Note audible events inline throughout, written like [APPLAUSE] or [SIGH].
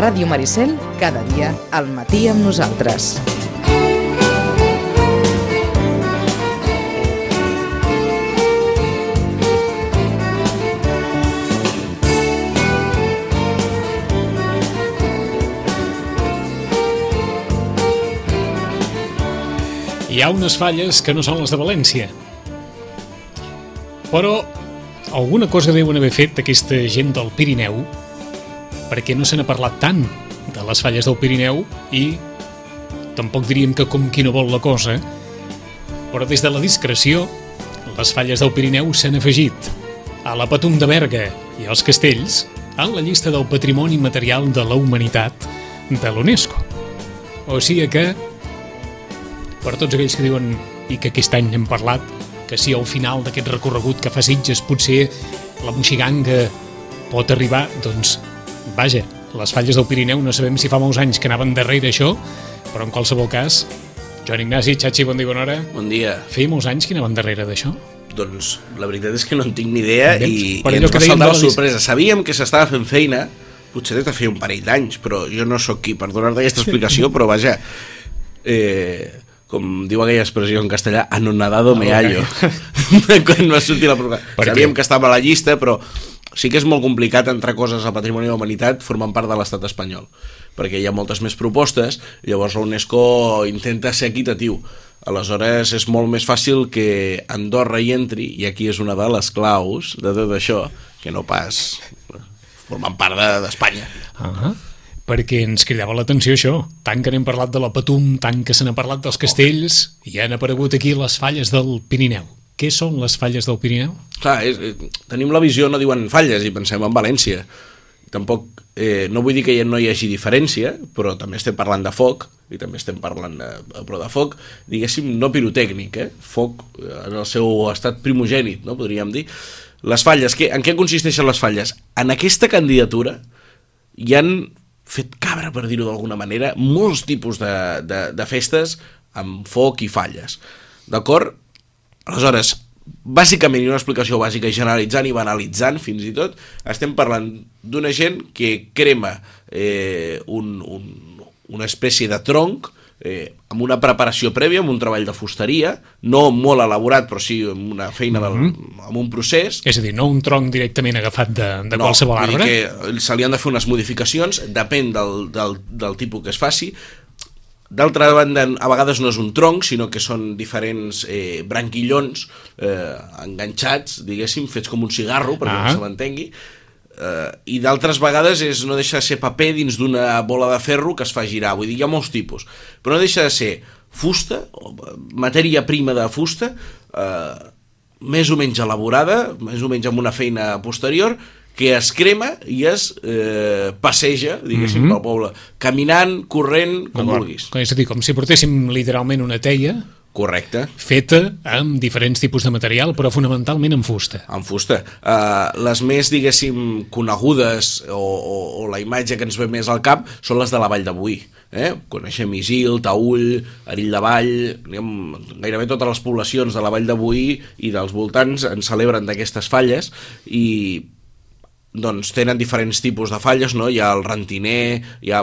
Ràdio Maricel, cada dia al matí amb nosaltres. Hi ha unes falles que no són les de València. Però alguna cosa deuen haver fet aquesta gent del Pirineu perquè no se n'ha parlat tant de les falles del Pirineu i tampoc diríem que com qui no vol la cosa, però des de la discreció les falles del Pirineu s'han afegit a la Patum de Berga i als castells en la llista del Patrimoni Material de la Humanitat de l'UNESCO. O sigui que per tots aquells que diuen i que aquest any hem parlat que si al final d'aquest recorregut que fa Sitges potser la moxiganga pot arribar, doncs vaja, les falles del Pirineu no sabem si fa molts anys que anaven darrere això, però en qualsevol cas Joan Ignasi, Xachi, bon dia, bona hora. Bon dia. Feia molts anys que anaven darrere d'això? Doncs la veritat és que no en tinc ni idea i, Per i ens que va saltar la sorpresa. Sabíem que s'estava fent feina, potser des de fer un parell d'anys, però jo no sóc qui per donar-te aquesta explicació, però vaja, eh, com diu aquella expressió en castellà, anonadado me hallo. [LAUGHS] Quan va sortir la. Per Sabíem què? que estava a la llista, però sí que és molt complicat entrar coses al Patrimoni de la Humanitat formant part de l'estat espanyol, perquè hi ha moltes més propostes, llavors la UNESCO intenta ser equitatiu. Aleshores és molt més fàcil que Andorra hi entri, i aquí és una de les claus de tot això, que no pas formant part de- d'Espanya. Ah perquè ens cridava l'atenció això, tant que n'hem parlat de la Patum, tant que se n'ha parlat dels castells, i han aparegut aquí les falles del Pirineu. Què són les falles del Pirineu? Clar, és, és, tenim la visió, no diuen falles, i pensem en València. Tampoc, eh, no vull dir que ja no hi hagi diferència, però també estem parlant de foc, i també estem parlant de, però de foc, diguéssim, no pirotècnic, eh? foc eh, en el seu estat primogènit, no podríem dir. Les falles, que, en què consisteixen les falles? En aquesta candidatura hi han fet cabra, per dir-ho d'alguna manera, molts tipus de, de, de festes amb foc i falles. D'acord? Aleshores, bàsicament, i una explicació bàsica i generalitzant i banalitzant fins i tot, estem parlant d'una gent que crema eh, un, un, una espècie de tronc eh, amb una preparació prèvia, amb un treball de fusteria, no molt elaborat, però sí amb una feina, del, amb un procés, És a dir, no un tronc directament agafat de, de no, qualsevol arbre? dir que se li han de fer unes modificacions, depèn del, del, del tipus que es faci. D'altra banda, a vegades no és un tronc, sinó que són diferents eh, branquillons eh, enganxats, diguéssim, fets com un cigarro, perquè Ah. no se m'entengui, eh, i d'altres vegades és, no deixa de ser paper dins d'una bola de ferro que es fa girar, vull dir, hi ha molts tipus, però no deixa de ser fusta, o eh, matèria prima de fusta, eh, més o menys elaborada, més o menys amb una feina posterior, que es crema i es eh, passeja, diguéssim, mm -hmm. pel poble, caminant, corrent, com vulguis. És a dir, com si portéssim literalment una teia Correcte. feta amb diferents tipus de material, però fonamentalment en fusta. en fusta. Uh, les més, diguéssim, conegudes o, o, o la imatge que ens ve més al cap són les de la Vall Boí. Eh? Coneixem Isil, Taüll, Arill de Vall, diguem, gairebé totes les poblacions de la Vall Boí i dels voltants en celebren d'aquestes falles i doncs tenen diferents tipus de falles, no? Hi ha el rentiner, hi ha,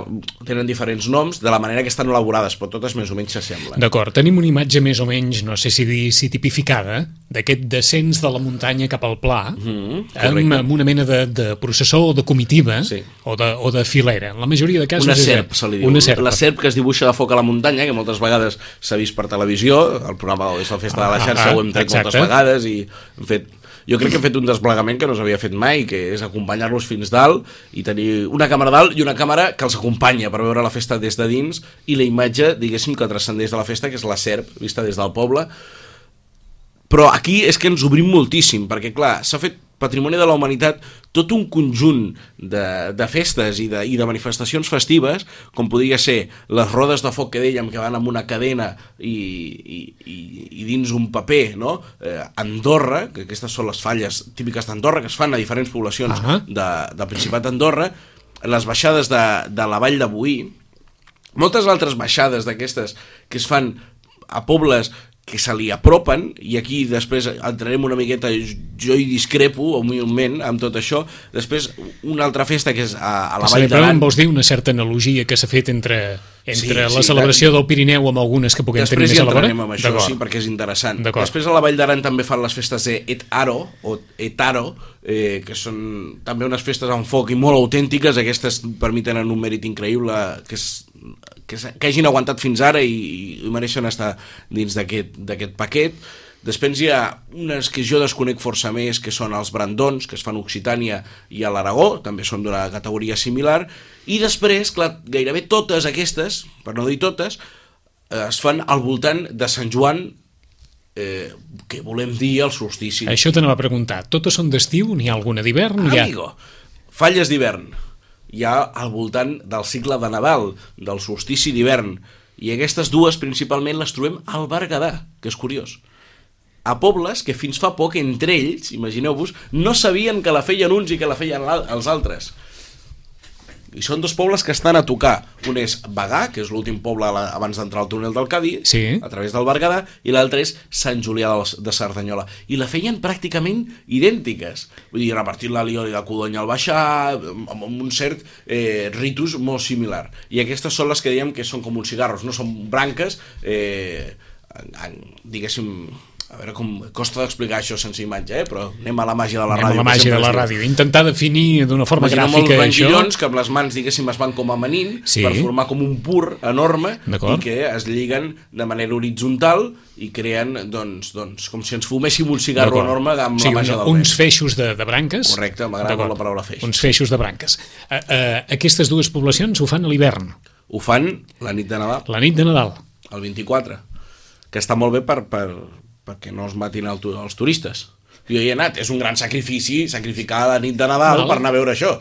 tenen diferents noms, de la manera que estan elaborades, però totes més o menys s'assemblen. D'acord, tenim una imatge més o menys, no sé si dir si tipificada, d'aquest descens de la muntanya cap al pla, mm Mhm, amb, amb una mena de, de processó o de comitiva, Sí. o, de, o de filera. En la majoria de casos... Una és serp, això. se li diu. Una serp. La serp que es dibuixa de foc a la muntanya, que moltes vegades s'ha vist per televisió, el programa és la Festa de la Ah, Xarxa, ah, ho hem tret exacte. moltes vegades i hem fet... Jo crec que hem fet un desplegament que no s'havia fet mai, que és acompanyar-los fins dalt i tenir una càmera dalt i una càmera que els acompanya per veure la festa des de dins i la imatge, diguéssim, que transcendeix de la festa, que és la serp, vista des del poble, però aquí és que ens obrim moltíssim, perquè clar, s'ha fet Patrimoni de la Humanitat tot un conjunt de, de festes i de, i de manifestacions festives, com podria ser les rodes de foc que dèiem, que van amb una cadena i, i, i, i dins un paper, no? Eh, Andorra, que aquestes són les falles típiques d'Andorra, que es fan a diferents poblacions Ah. de, del Principat d'Andorra, les baixades de, de la Vall de Boí, moltes altres baixades d'aquestes que es fan a pobles que se li apropen, i aquí després entrarem una miqueta, jo hi discrepo humilment amb tot això, després una altra festa que és a, a la Vall d'Aran. vols dir una certa analogia que s'ha fet entre, entre Sí, la sí, celebració del Pirineu amb algunes que puguem tenir Després més hi a la vora? entrarem amb això, sí, perquè és interessant. Després a la Vall d'Aran també fan les festes de Etaro, o Etaro, eh, que són també unes festes amb foc i molt autèntiques. Aquestes per mi tenen un mèrit increïble que, és, que, que hagin aguantat fins ara i, i mereixen estar dins d'aquest paquet. Després hi ha unes que jo desconec força més, que són els brandons, que es fan a Occitània i a l'Aragó, també són d'una categoria similar, i després, clar, gairebé totes aquestes, per no dir totes, eh, es fan al voltant de Sant Joan, eh, que volem dir el solstici. Això te n'anava a preguntar. Totes són d'estiu? N'hi ha alguna d'hivern? Hi ha- Amigo, falles d'hivern. Ha al voltant del cicle de Nadal, del solstici d'hivern, i aquestes dues principalment les trobem al Berguedà, que és curiós. A pobles que fins fa poc entre ells, imagineu-vos, no sabien que la feien uns i que la feien els altres. I són dos pobles que estan a tocar. Un és Bagà, que és l'últim poble la- abans d'entrar al túnel del Cadí, Sí. a través del Berguedà, i l'altre és Sant Julià de, de Cerdanyola. I la feien pràcticament idèntiques. Vull dir, repartir l'alioli de Codony al baixar, amb, un cert eh, ritus molt similar. I aquestes són les que dèiem que són com uns cigarros, no són branques, eh, en, en, diguéssim, a veure com costa d'explicar això sense imatge, eh? però anem a la màgia de la Anem ràdio. a la màgia de la ràdio. Intentar definir d'una forma Imaginem els gràfica això. branquillons que amb les mans, diguéssim, es van com amanint Sí. per formar com un pur enorme i que es lliguen de manera horitzontal i creen, doncs, doncs com si ens fuméssim un cigarro enorme amb sigui, la màgia del uns vent. feixos de, de branques. Correcte, m'agrada la paraula feix. Uns feixos de branques. Uh, uh, aquestes dues poblacions ho fan a l'hivern, Ho fan la nit de Nadal, la nit de Nadal. el 24, que està molt bé per, per, perquè no es matin el, els turistes. Jo hi he anat, és un gran sacrifici sacrificar la nit de Nadal Val. per anar a veure això.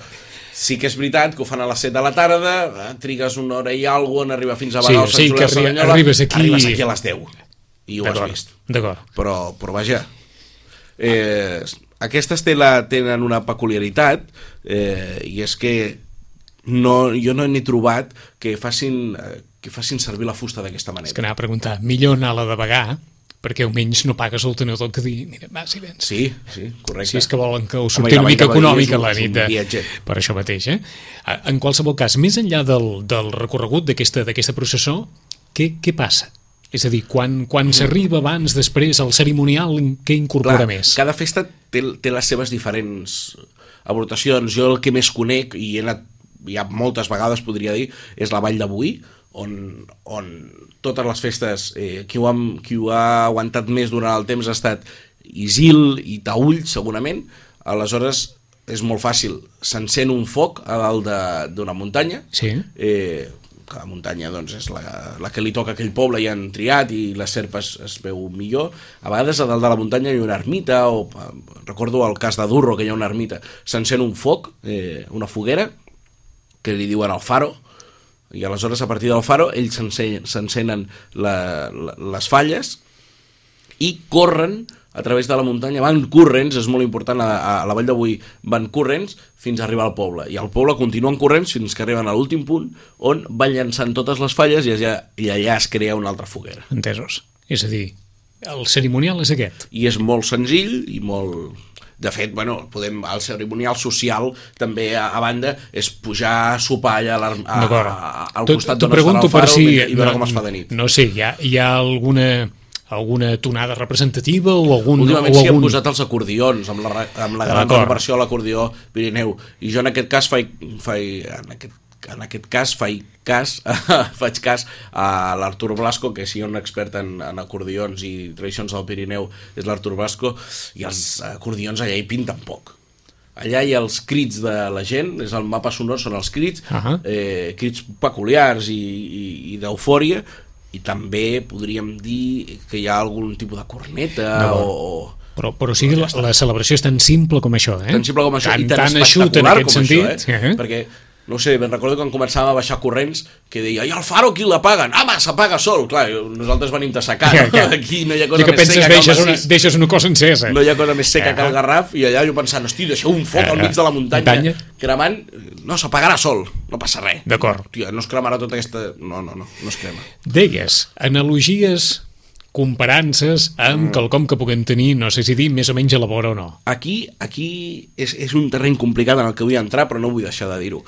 Sí que és veritat que ho fan a les 7 de la tarda, eh, trigues una hora i alguna en arribar fins a Sí, Bagà o sigui que arri- arribes aquí- arribes aquí a les 10 i ho has vist. D'acord. Però, però vaja, eh, aquestes té la, tenen una peculiaritat eh, i és que no, jo no n'he trobat que facin, eh, que facin servir la fusta d'aquesta És manera. que anava a preguntar, millor anar a la de Bagà, perquè almenys no pagues el tenedor que dir, mira, va, si vens. Sí, sí, correcte. Si és que volen que Home, surti una mica de econòmica la nit de... Per això mateix, eh? En qualsevol cas, més enllà del, del recorregut d'aquesta processó, què, què passa? És a dir, quan, quan s'arriba abans, després, el cerimonial, què incorpora Clar, més? cada festa té, té les seves diferents aportacions. Jo el que més conec, i he anat ja moltes vegades, podria dir, és la Vall d'Avui, on, on totes les festes, eh, qui, ho ha, qui ho ha aguantat més durant el temps ha estat Isil i Taüll, segurament. Aleshores, és molt fàcil. S'encén un foc a dalt de- d'una muntanya, Sí. eh, cada muntanya doncs, és la, la que li toca a aquell poble i han triat i la serpa es, es veu millor a vegades a dalt de la muntanya hi ha una ermita o recordo el cas de Durro que hi ha una ermita s'encén un foc, eh, una foguera que li diuen el faro i aleshores a partir del faro ells s'encenen- les falles i corren a través de la muntanya, van corrents, és molt important, a, a la Vall d'Avui van corrents fins a arribar al poble, i al poble continuen corrents fins que arriben a l'últim punt on van llançant totes les falles i allà, i allà es crea una altra foguera. Entesos. És a dir, el cerimonial és aquest. I és molt senzill i molt... De fet, bueno, podem, el cerimonial social també a, a banda és pujar a sopar allà a, a, a, al costat d'on estarà el faro si... i veure com es fa de nit. No sé, hi ha, hi ha alguna, alguna tonada representativa o algun... Últimament s'hi han algun... posat els acordions amb la, amb la gran versió a l'acordió Pirineu. I jo en aquest cas faig, faig en, aquest, en aquest cas faig cas [LAUGHS] faig cas a l'Artur Blasco que ha un expert en, en acordions i tradicions del Pirineu és l'Artur Blasco i els acordions allà hi pinten poc allà hi ha els crits de la gent és el mapa sonor, són els crits Ahà. eh, crits peculiars i, i, i d'eufòria i també podríem dir que hi ha algun tipus de corneta D'acord. o, o Però, però sigui, la, la celebració és tan simple com això, eh? tan simple com això tan, i tan, tan eixut en espectacular aquest com sentit. això, eh? perquè no sé, ben recordo quan començàvem a baixar corrents que deia, i el faro qui l'apaguen? Ah, va, s'apaga sol, clar, nosaltres venim de secar no? aquí no hi ha I cosa que més penses, seca deixes una, deixes una cosa encesa. no hi ha cosa més seca que el Garraf i allà jo pensant, hosti, deixeu un foc al mig de la muntanya, muntanya. cremant no, s'apagarà sol, no passa res D'acord. Tia, no es cremarà tota aquesta... no, no, no, no es crema Deies, analogies comparances amb quelcom que puguem tenir, no sé si dir, més o menys a la vora o no. Aquí, aquí és, és un terreny complicat en el que vull entrar, però no vull deixar de dir-ho.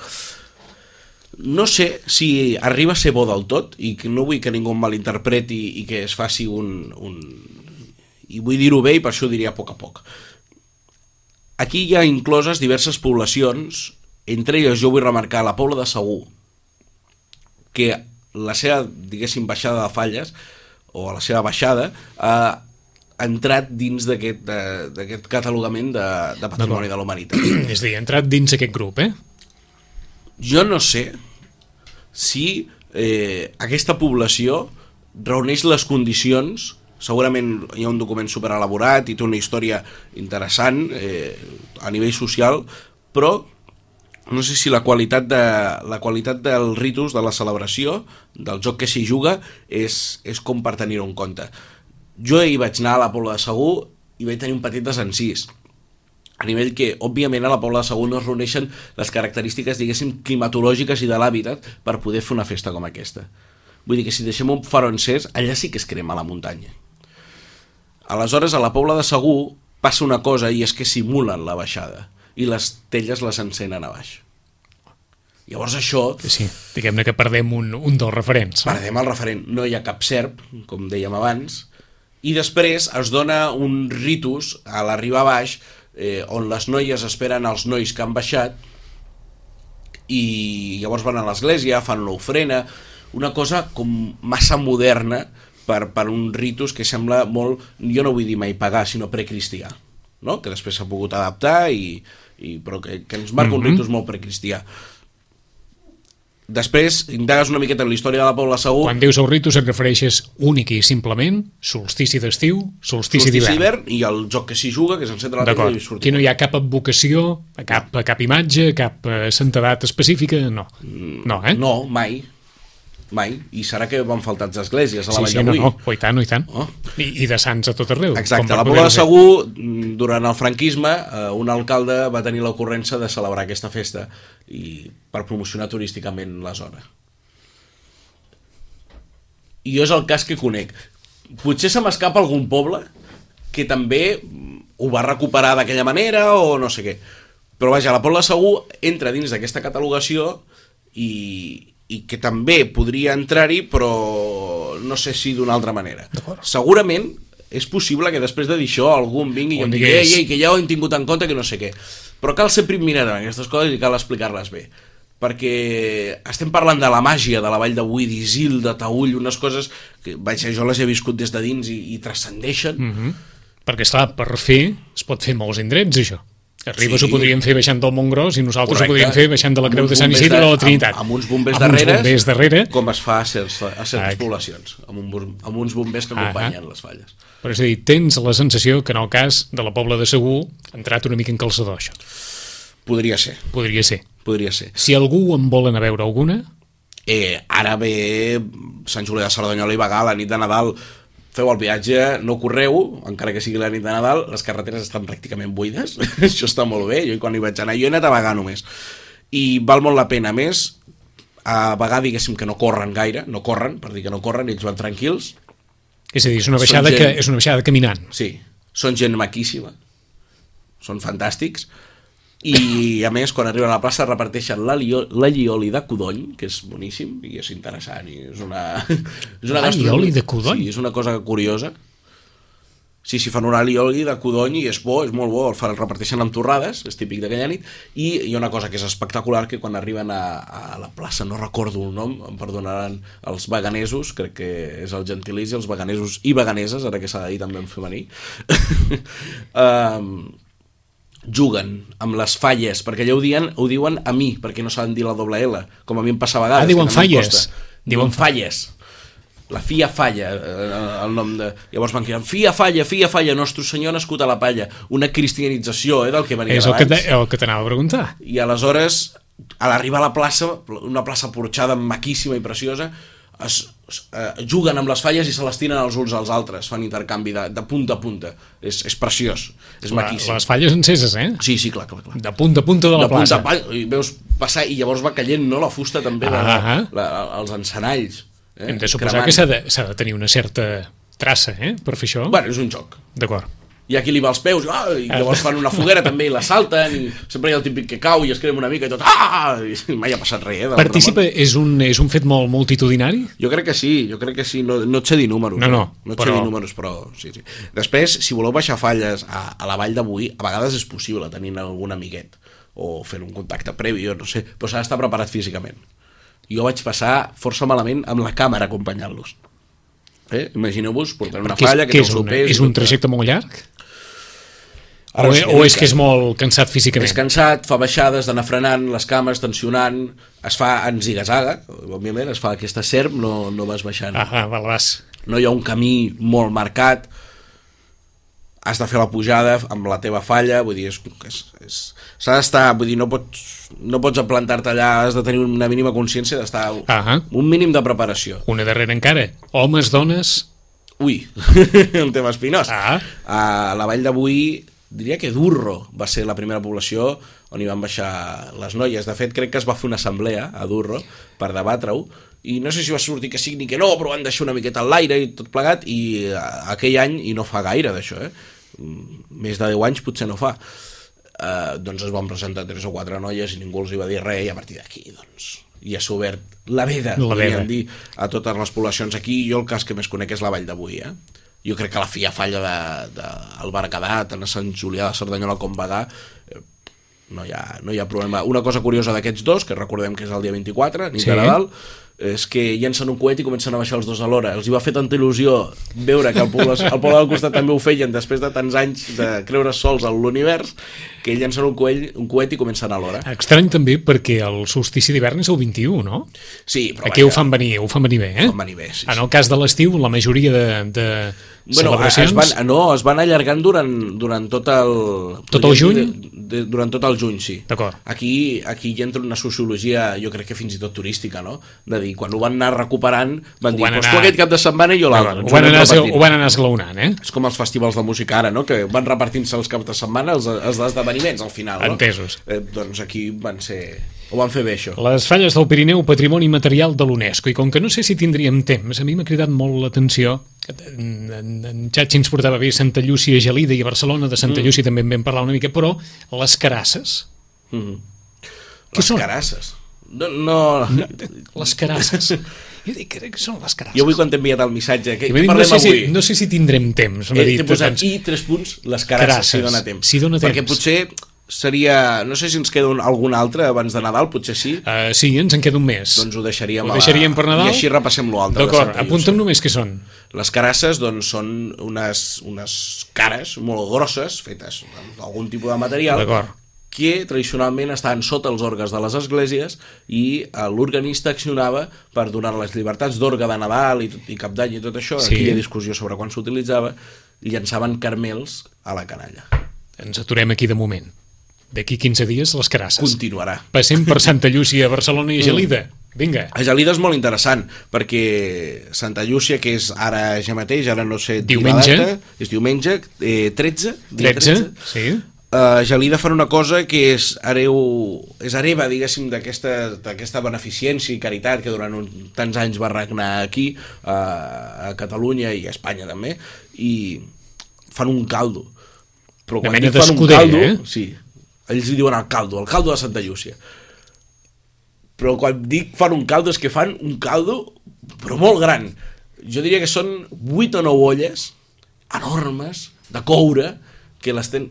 No sé si arriba a ser bo del tot, i que no vull que ningú em malinterpreti i que es faci un... un... I vull dir-ho bé i per això ho diria a poc a poc. Aquí hi ha incloses diverses poblacions, entre elles jo vull remarcar la Pobla de Segur, que la seva, diguéssim, baixada de falles, o la seva baixada, ha entrat dins d'aquest catalogament de, de patrimoni de la humanitat. [CLEARS THROAT] És a dir, ha entrat dins aquest grup, eh? Jo no sé si eh, aquesta població reuneix les condicions segurament hi ha un document superelaborat i té una història interessant eh, a nivell social, però no sé si la qualitat, de, la qualitat del ritus, de la celebració, del joc que s'hi juga, és, és com per tenir-ho en compte. Jo hi vaig anar a la Pobla de Segur i vaig tenir un petit desencís a nivell que, òbviament, a la Pobla de Segur no es reuneixen les característiques, diguéssim, climatològiques i de l'hàbitat per poder fer una festa com aquesta. Vull dir que si deixem un far encès, allà sí que es crema la muntanya. Aleshores, a la Pobla de Segur passa una cosa i és que simulen la baixada i les telles les encenen a baix. Llavors això, sí, diguem-ne que perdem un, un dels referents. perdem el referent, no hi ha cap serp, com dèiem abans, i després es dona un ritus a l'arribar baix eh, on les noies esperen els nois que han baixat i llavors van a l'església, fan una ofrena, una cosa com massa moderna per, per un ritus que sembla molt, jo no vull dir mai pagar, sinó precristià, no? que després s'ha pogut adaptar, i, i, però que, que ens marca mm -hmm. un ritus molt precristià. Després, indagues una miqueta en la història de la Pobla Segur, Quan dius el ritus et refereixes únic i simplement solstici d'estiu, solstici solstici d'hivern. i el joc que s'hi juga, que és la D'acord. i Aquí sortir. no hi ha cap advocació, cap, cap imatge, cap eh, santedat específica, no. No, eh? No, mai. Mai. I serà que van faltar les esglésies a la sí, Vall sí, no, no, oh, i tant, oh, i tant. Oh. I, I de sants a tot arreu. Exacte, a la Pobla de. Segur, durant el franquisme, eh, un alcalde va tenir l'ocurrència de celebrar aquesta festa i per promocionar turísticament la zona. I jo és el cas que conec. Potser se m'escapa algun poble que també ho va recuperar d'aquella manera o no sé què. Però vaja, la Pobla Segur entra dins d'aquesta catalogació i, i que també podria entrar-hi, però no sé si d'una altra manera. Segurament és possible que després de dir això algú em vingui i em digui ei, ei, que ja ho hem tingut en compte, que no sé què. Però cal ser prim mirat en aquestes coses i cal explicar-les bé perquè estem parlant de la màgia de la vall de Buí, d'Isil, de Taüll, unes coses que vaja, jo les he viscut des de dins i, i transcendeixen. Mm. Mhm. Perquè, esclar, per fer, es pot fer molts indrets, això. A Ribes Sí. ho podríem fer baixant del Montgròs i nosaltres Correcte. ho podríem fer baixant de la Creu de Sant Isidre de- o la Trinitat. Amb, amb uns bombers amb darrere, Uns bombers darrere, com es fa a, certs, a certes Ah, poblacions, amb, un, amb uns bombers que Ah, acompanyen les falles. però és a dir, tens la sensació que en el cas de la Pobla de Segur ha entrat una mica en calçador, això. Podria ser, Podria ser. podria ser. Si algú en vol anar a veure alguna, Eh, ara ve Sant Julià de Cerdanyola i Bagà, la nit de Nadal, feu el viatge, no correu, encara que sigui la nit de Nadal, les carreteres estan pràcticament buides, [LAUGHS] això està molt bé, jo quan hi vaig anar, jo he anat a Bagà només, i val molt la pena, a més, a Bagà diguéssim que no corren gaire, no corren, per dir que no corren, ells van tranquils, és a dir, és una baixada, que, gent- és una baixada caminant. sí, són gent maquíssima, són fantàstics, i a més quan arriben a la plaça reparteixen l'alio- l'allioli de codony que és boníssim i és interessant i és una, és una Allioli de codony? sí, és una cosa curiosa sí, sí, fan un allioli de codony i és bo, és molt bo, el fan, el reparteixen amb torrades és típic d'aquella nit i hi ha una cosa que és espectacular que quan arriben a, a la plaça, no recordo el nom em perdonaran els veganesos crec que és el gentilici, els veganesos i veganeses, ara que s'ha de dir també en femení [LAUGHS] um, juguen amb les falles, perquè allà ho diuen, ho diuen a mi, perquè no saben dir la doble L, com a mi em passa a vegades. Ah, diuen que falles. Diuen falles. La fia falla, eh, el nom de... Llavors van cridant, fia falla, fia falla, nostre senyor nascut a la palla. Una cristianització, eh, del que venia És el que, abans. te- el que t'anava a preguntar. I aleshores, a l'arribar a la plaça, una plaça porxada maquíssima i preciosa, es, es, eh, juguen amb les falles i se les tiren els uns als altres, fan intercanvi de, de punta a punta. És, és preciós, és La, maquíssim. les falles enceses, eh? Sí, sí, clar, clar, clar. De punta a punta de la de punta plaça. a pall, i veus passar i llavors va caient no, la fusta també Ah, ah. la, els encenalls eh, Hem de suposar cremant. que s'ha de, de tenir una certa traça, eh, per fer això. Bueno, és un joc. D'acord. Hi ha qui li va als peus, ah, i llavors fan una foguera també i la salten, i sempre hi ha el típic que cau i es crema una mica i tot, ah! I [LAUGHS] mai ha passat res, eh? Participa, és un, és un fet molt multitudinari? Jo crec que sí, jo crec que sí, no, no et sé dir números. No, no, no et però- sé dir números, però sí, sí. Després, si voleu baixar falles a, a la vall d'avui, a vegades és possible tenint algun amiguet o fer un contacte previ, jo no sé, però s'ha d'estar preparat físicament. Jo vaig passar força malament amb la càmera acompanyant-los. Eh? Imagineu-vos portant una és, falla que que és, és un tot. trajecte molt llarg? Ara o, sí, o és que és molt cansat físicament? És cansat, fa baixades d'anar frenant, les cames tensionant, es fa en zigazaga, òbviament, es fa aquesta serp, no, no vas baixant. Ah, ah, val, vas. No hi ha un camí molt marcat, has de fer la pujada amb la teva falla, vull dir, és, és, és, s'ha d'estar, vull dir, no pots, no pots aplantar-te allà, has de tenir una mínima consciència d'estar Ah, un mínim de preparació. una darrera encara. Homes, dones... Ui, [LAUGHS] un tema espinós. Ah. A la vall d'avui, diria que Durro va ser la primera població on hi van baixar les noies. De fet, crec que es va fer una assemblea a Durro per debatre-ho, i no sé si va sortir que sí ni que no, però van deixar una miqueta al l'aire i tot plegat, i aquell any, i no fa gaire d'això, eh? Més de 10 anys potser no fa, eh, doncs es van presentar tres o quatre noies i ningú els hi va dir res, i a partir d'aquí, doncs, ja s'ha obert la veda, La veda. dir, a totes les poblacions aquí. Jo el cas que més conec és la Vall d'avui, eh? Jo crec que la filla falla de, de el Berguedat, a Sant Julià de Cerdanyola com Bagà, eh, no hi, ha, no hi ha problema. Una cosa curiosa d'aquests dos, que recordem que és el dia 24, nit Sí. de Nadal, és que llencen un coet i comencen a baixar els dos alhora. Els hi va fer tanta il·lusió veure que el poble, el poble del costat també ho feien després de tants anys de creure sols a l'univers, que llencen un coet, un coet i comencen alhora. Estrany també perquè el solstici d'hivern és el 21, no? Sí, però Aquí ho fan venir, ho fan venir bé, eh? Ho fan venir bé, sí, En el cas de l'estiu, la majoria de, de Bueno, es celebracions... van, no, es van allargant durant, durant tot el... Tot el juny? De, de, durant tot el juny, sí. D'acord. Aquí, aquí hi entra una sociologia, jo crec que fins i tot turística, no? De dir, quan ho van anar recuperant, van dir, doncs anar- tu aquest cap de setmana i jo l'altre. ho, van anar, ho van anar esglaonant, eh? És com els festivals de música ara, no? Que van repartint-se els caps de setmana els, els esdeveniments al final, no? Entesos. Eh, doncs aquí van ser... Ho van fer bé, això. Les falles del Pirineu, patrimoni material de l'UNESCO, i com que no sé si tindríem temps, a mi m'ha cridat molt l'atenció, que en, en, en Xatxi ens portava bé Santa Llúcia, Gelida i Barcelona, de Santa mm. Llúcia també en vam parlar una mica, però les carasses, Mm -hmm. Les són? carasses. No, no... les carasses, jo dic, crec que són les carasses. Jo avui quan t'he enviat el missatge, què m'ha dit, no, parlem sé avui? si, no sé si tindrem temps, m'ha Eh, dit. Posat doncs, i tres punts, les carasses, Carasses, si dona temps. si dona Perquè temps. potser seria... No sé si ens queda un, algun altre abans de Nadal, potser sí. Uh, sí, ens en queda un mes. Doncs ho deixaríem, Ho a la- deixaríem per Nadal? I així repassem l'altre. D'acord, apunta'm Llúcia. només què són. Les carasses doncs, són unes, unes cares molt grosses, fetes d'algun tipus de material. Que tradicionalment estaven sota els orgues de les esglésies i eh, l'organista accionava per donar les llibertats d'orgue de Nadal i, i Cap d'Any i tot això, Sí. ha discussió sobre quan s'utilitzava, llançaven carmels a la canalla. Ens aturem aquí de moment. D'aquí 15 dies, les carasses. Continuarà. Passem per Santa Llúcia, Barcelona i Gelida. Vinga. A Gelida és molt interessant, perquè Santa Llúcia, que és ara ja mateix, ara no sé... Diumenge. data, és diumenge, eh, 13, dia 13, sí. A Gelida fan una cosa que és hereu, és hereva, diguéssim, d'aquesta beneficència i caritat que durant un, tants anys va regnar aquí, a, a Catalunya i a Espanya també, i fan un caldo. Però quan dic fan un caldo, eh? sí, ells li diuen el caldo, el caldo de Santa Llúcia. Però quan dic fan un caldo és que fan un caldo, però molt gran. Jo diria que són 8 o 9 olles enormes, de coure, que les, ten,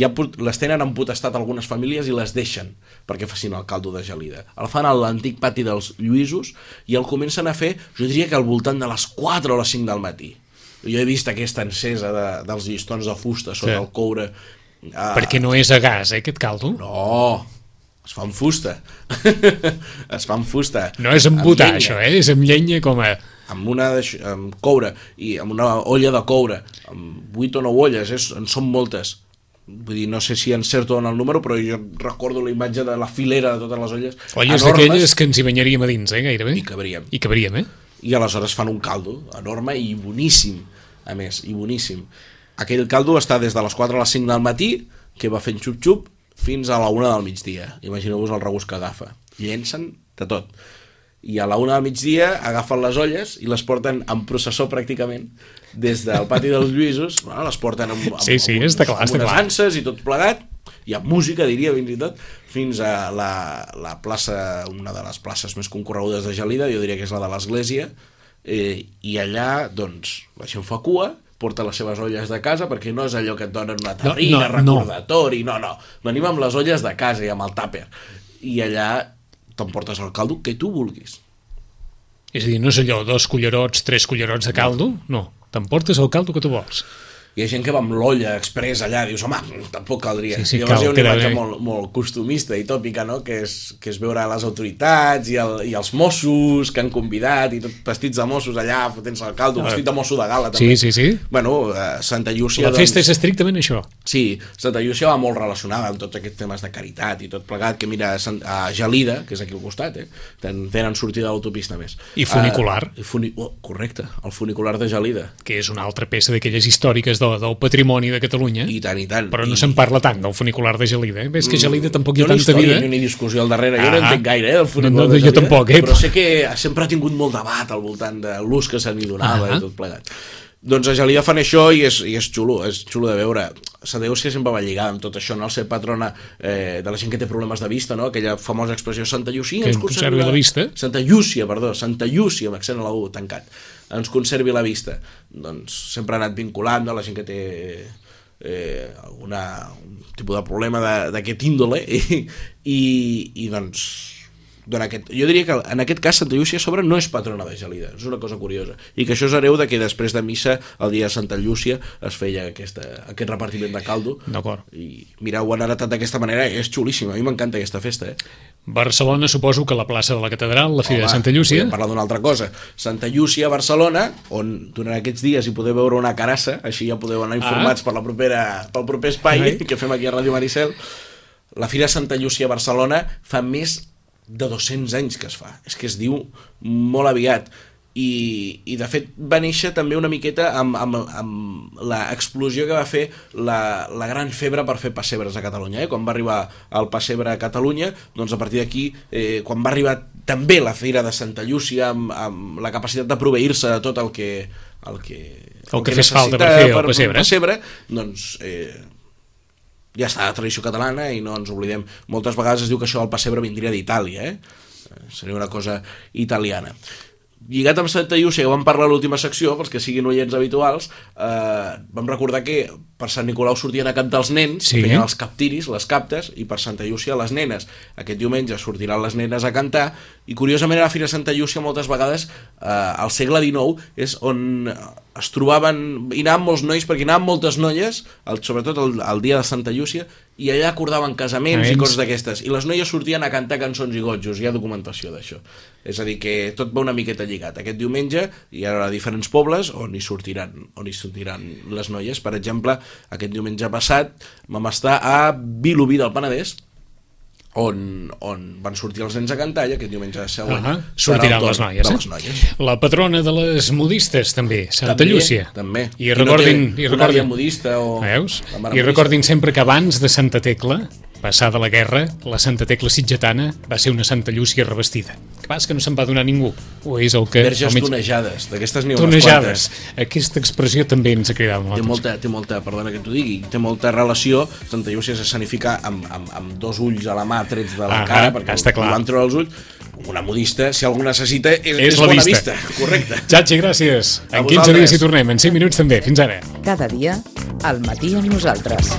ja les tenen en potestat algunes famílies i les deixen perquè facin el caldo de gelida. El fan a l'antic pati dels Lluïsos i el comencen a fer, jo diria que al voltant de les 4 o les 5 del matí. Jo he vist aquesta encesa de, dels llistons de fusta sota Sí. el coure. Ah, Perquè no és a gas, eh, aquest caldo. no, es fa amb fusta. [LAUGHS] es fa amb fusta. No és amb butà, llenya, això, eh? És amb llenya com a... Amb una amb coure i amb una olla de coure, amb 8 o 9 olles, és, en són moltes. Vull dir, no sé si encerto en el número, però jo recordo la imatge de la filera de totes les olles. Olles d'aquelles que ens hi banyaríem a dins, eh, gairebé. I cabríem. I cabríem, eh? I aleshores fan un caldo enorme i boníssim, a més, i boníssim. Aquell caldo està des de les 4 a les 5 del matí, que va fent xup-xup, fins a la 1 del migdia. Imagineu-vos el regust que agafa. Llencen de tot. i a la una del migdia agafen les olles i les porten en processó pràcticament des del pati dels Lluïsos, bueno, les porten amb, amb, Sí, sí, amb, està clar, amb està unes clar. anses i tot plegat, i amb música, diria, fins i tot, fins a la, la plaça, una de les places més concorregudes de Gelida, jo diria que és la de l'Església, eh, i allà, doncs, la gent fa cua, porta les seves olles de casa, perquè no és allò que et donen una terrina, no, no. recordatori, no, no, venim amb les olles de casa i amb el tàper, i allà t'emportes el caldo que tu vulguis. És a dir, no és allò, dos cullerots, tres cullerots de caldo, no. T'emportes el caldo que tu vols. Hi ha gent que va amb l'olla express allà, dius, home, tampoc caldria. Sí, sí, Llavors cal, hi ha una imatge bé. molt, molt costumista i tòpica, no?, que és, que és veure les autoritats i, el, i els Mossos que han convidat i tot vestits de Mossos allà fotent-se el caldo, vestit de mosso de gala, també. Sí, sí, sí. Bueno, eh, Santa Llúcia... La festa és estrictament això. Sí, Santa Llúcia va molt relacionada amb tots aquests temes de caritat i tot plegat, que mira, a Gelida, que és aquí al costat, eh? Ten, tenen sortida a l'autopista més. I funicular. Uh, i funi oh, correcte, el funicular de Gelida. que és una altra peça d'aquelles històriques del, del patrimoni de Catalunya, I tant, i tant. però no I- se'n parla tant del funicular de Gelida. Eh? Ves que a Gelida tampoc hi Hi ha ha una tanta història vida. i una discussió al darrere. Jo no Ah. entenc gaire, eh, del funicular No, no, de jo Gelida, tampoc, eh, Però però- sé que sempre ha tingut molt debat al voltant de l'ús que se n'hi donava Ah. i tot plegat. Doncs a Gelida fan això i és, i és xulo, és xulo de veure. Llúcia sempre va lligada amb tot això, no? El ser patrona eh, de la gent que té problemes de vista, no? Aquella famosa expressió Santa Llúcia Que ens conservi la vista. Santa Llúcia, perdó, Santa Llúcia, amb accent a la U, tancat. Ens conservi la vista. Doncs sempre ha anat vinculant no? la gent que té eh, alguna, un tipus de problema d'aquest índole i, [LAUGHS] i, i doncs dona aquest, jo diria que en aquest cas Santa Llúcia a sobre no és patrona de Gelida, és una cosa curiosa i que això és hereu de que després de missa el dia de Santa Llúcia es feia aquesta, aquest repartiment de caldo i mira, ho han heretat d'aquesta manera és xulíssim, a mi m'encanta aquesta festa eh? Barcelona suposo que la plaça de la Catedral, la Fira de Santa Llúcia, parlar d'una altra cosa. Santa Llúcia, Barcelona, on durant aquests dies hi podeu veure una carassa, així ja podeu anar informats per la propera, pel proper espai Ai. que fem aquí a Ràdio Maricel. La Fira Santa Llúcia a Barcelona fa més de 200 anys que es fa. És que es diu molt aviat. I, i de fet va néixer també una miqueta amb, amb, amb l'explosió que va fer la, la gran febre per fer pessebres a Catalunya eh? quan va arribar el pessebre a Catalunya doncs a partir d'aquí, eh, quan va arribar també la Fira de Santa Llúcia amb, amb la capacitat de proveir-se de tot el que el que, El que fes falta per fer el pessebre. pessebre doncs eh, ja està la tradició catalana i no ens oblidem. Moltes vegades es diu que això del pessebre vindria d'Itàlia, eh? Eh, Seria una cosa italiana. Lligat amb Santa Llúcia, que vam parlar a l'última secció, pels que siguin oients habituals, eh, vam recordar que per Sant Nicolau sortien a cantar els nens, Sí. feien els captiris, les captes, i per Santa Llúcia les nenes. Aquest diumenge sortiran les nenes a cantar, i curiosament a la Fira Santa Llúcia moltes vegades, eh, al segle XIX, és on es trobaven, hi anaven molts nois, perquè hi anaven moltes noies, el, sobretot el, el dia de Santa Llúcia, i allà acordaven casaments i coses d'aquestes. I les noies sortien a cantar cançons i gotjos, hi ha documentació d'això. És a dir, que tot va una miqueta lligat. Aquest diumenge hi haurà diferents pobles on hi sortiran, on hi sortiran les noies. Per exemple, aquest diumenge passat vam estar a Vilobí del Penedès, on, on van sortir els nens a cantar i aquest diumenge següent Ah, serà sortiran les noies, eh? les noies. La patrona de les modistes, també, Santa També, Llúcia. També. I recordin, no té i recordin, modista o... veus? I recordin sempre que abans de Santa Tecla, passada la guerra, la Santa Tecla sitgetana va ser una Santa Llúcia revestida. Que pas que no se'n va donar ningú. O és el que... Verges almenys- tonejades, d'aquestes n'hi ha unes tonejades. quantes. Aquesta expressió també ens ha cridat té molt. molta, té molta, perdona que t'ho digui, té molta relació, Santa Llúcia s'escenifica amb, amb, amb dos ulls a la mà trets de la Ah, cara, ah, perquè està clar. van treure els ulls, una modista, si algú necessita, és, És és, la bona vista. vista. [LAUGHS] Correcte. Txatxi, gràcies. A En 15 vosaltres. dies hi tornem, en 5 minuts també. Fins ara. Cada dia, al matí amb nosaltres.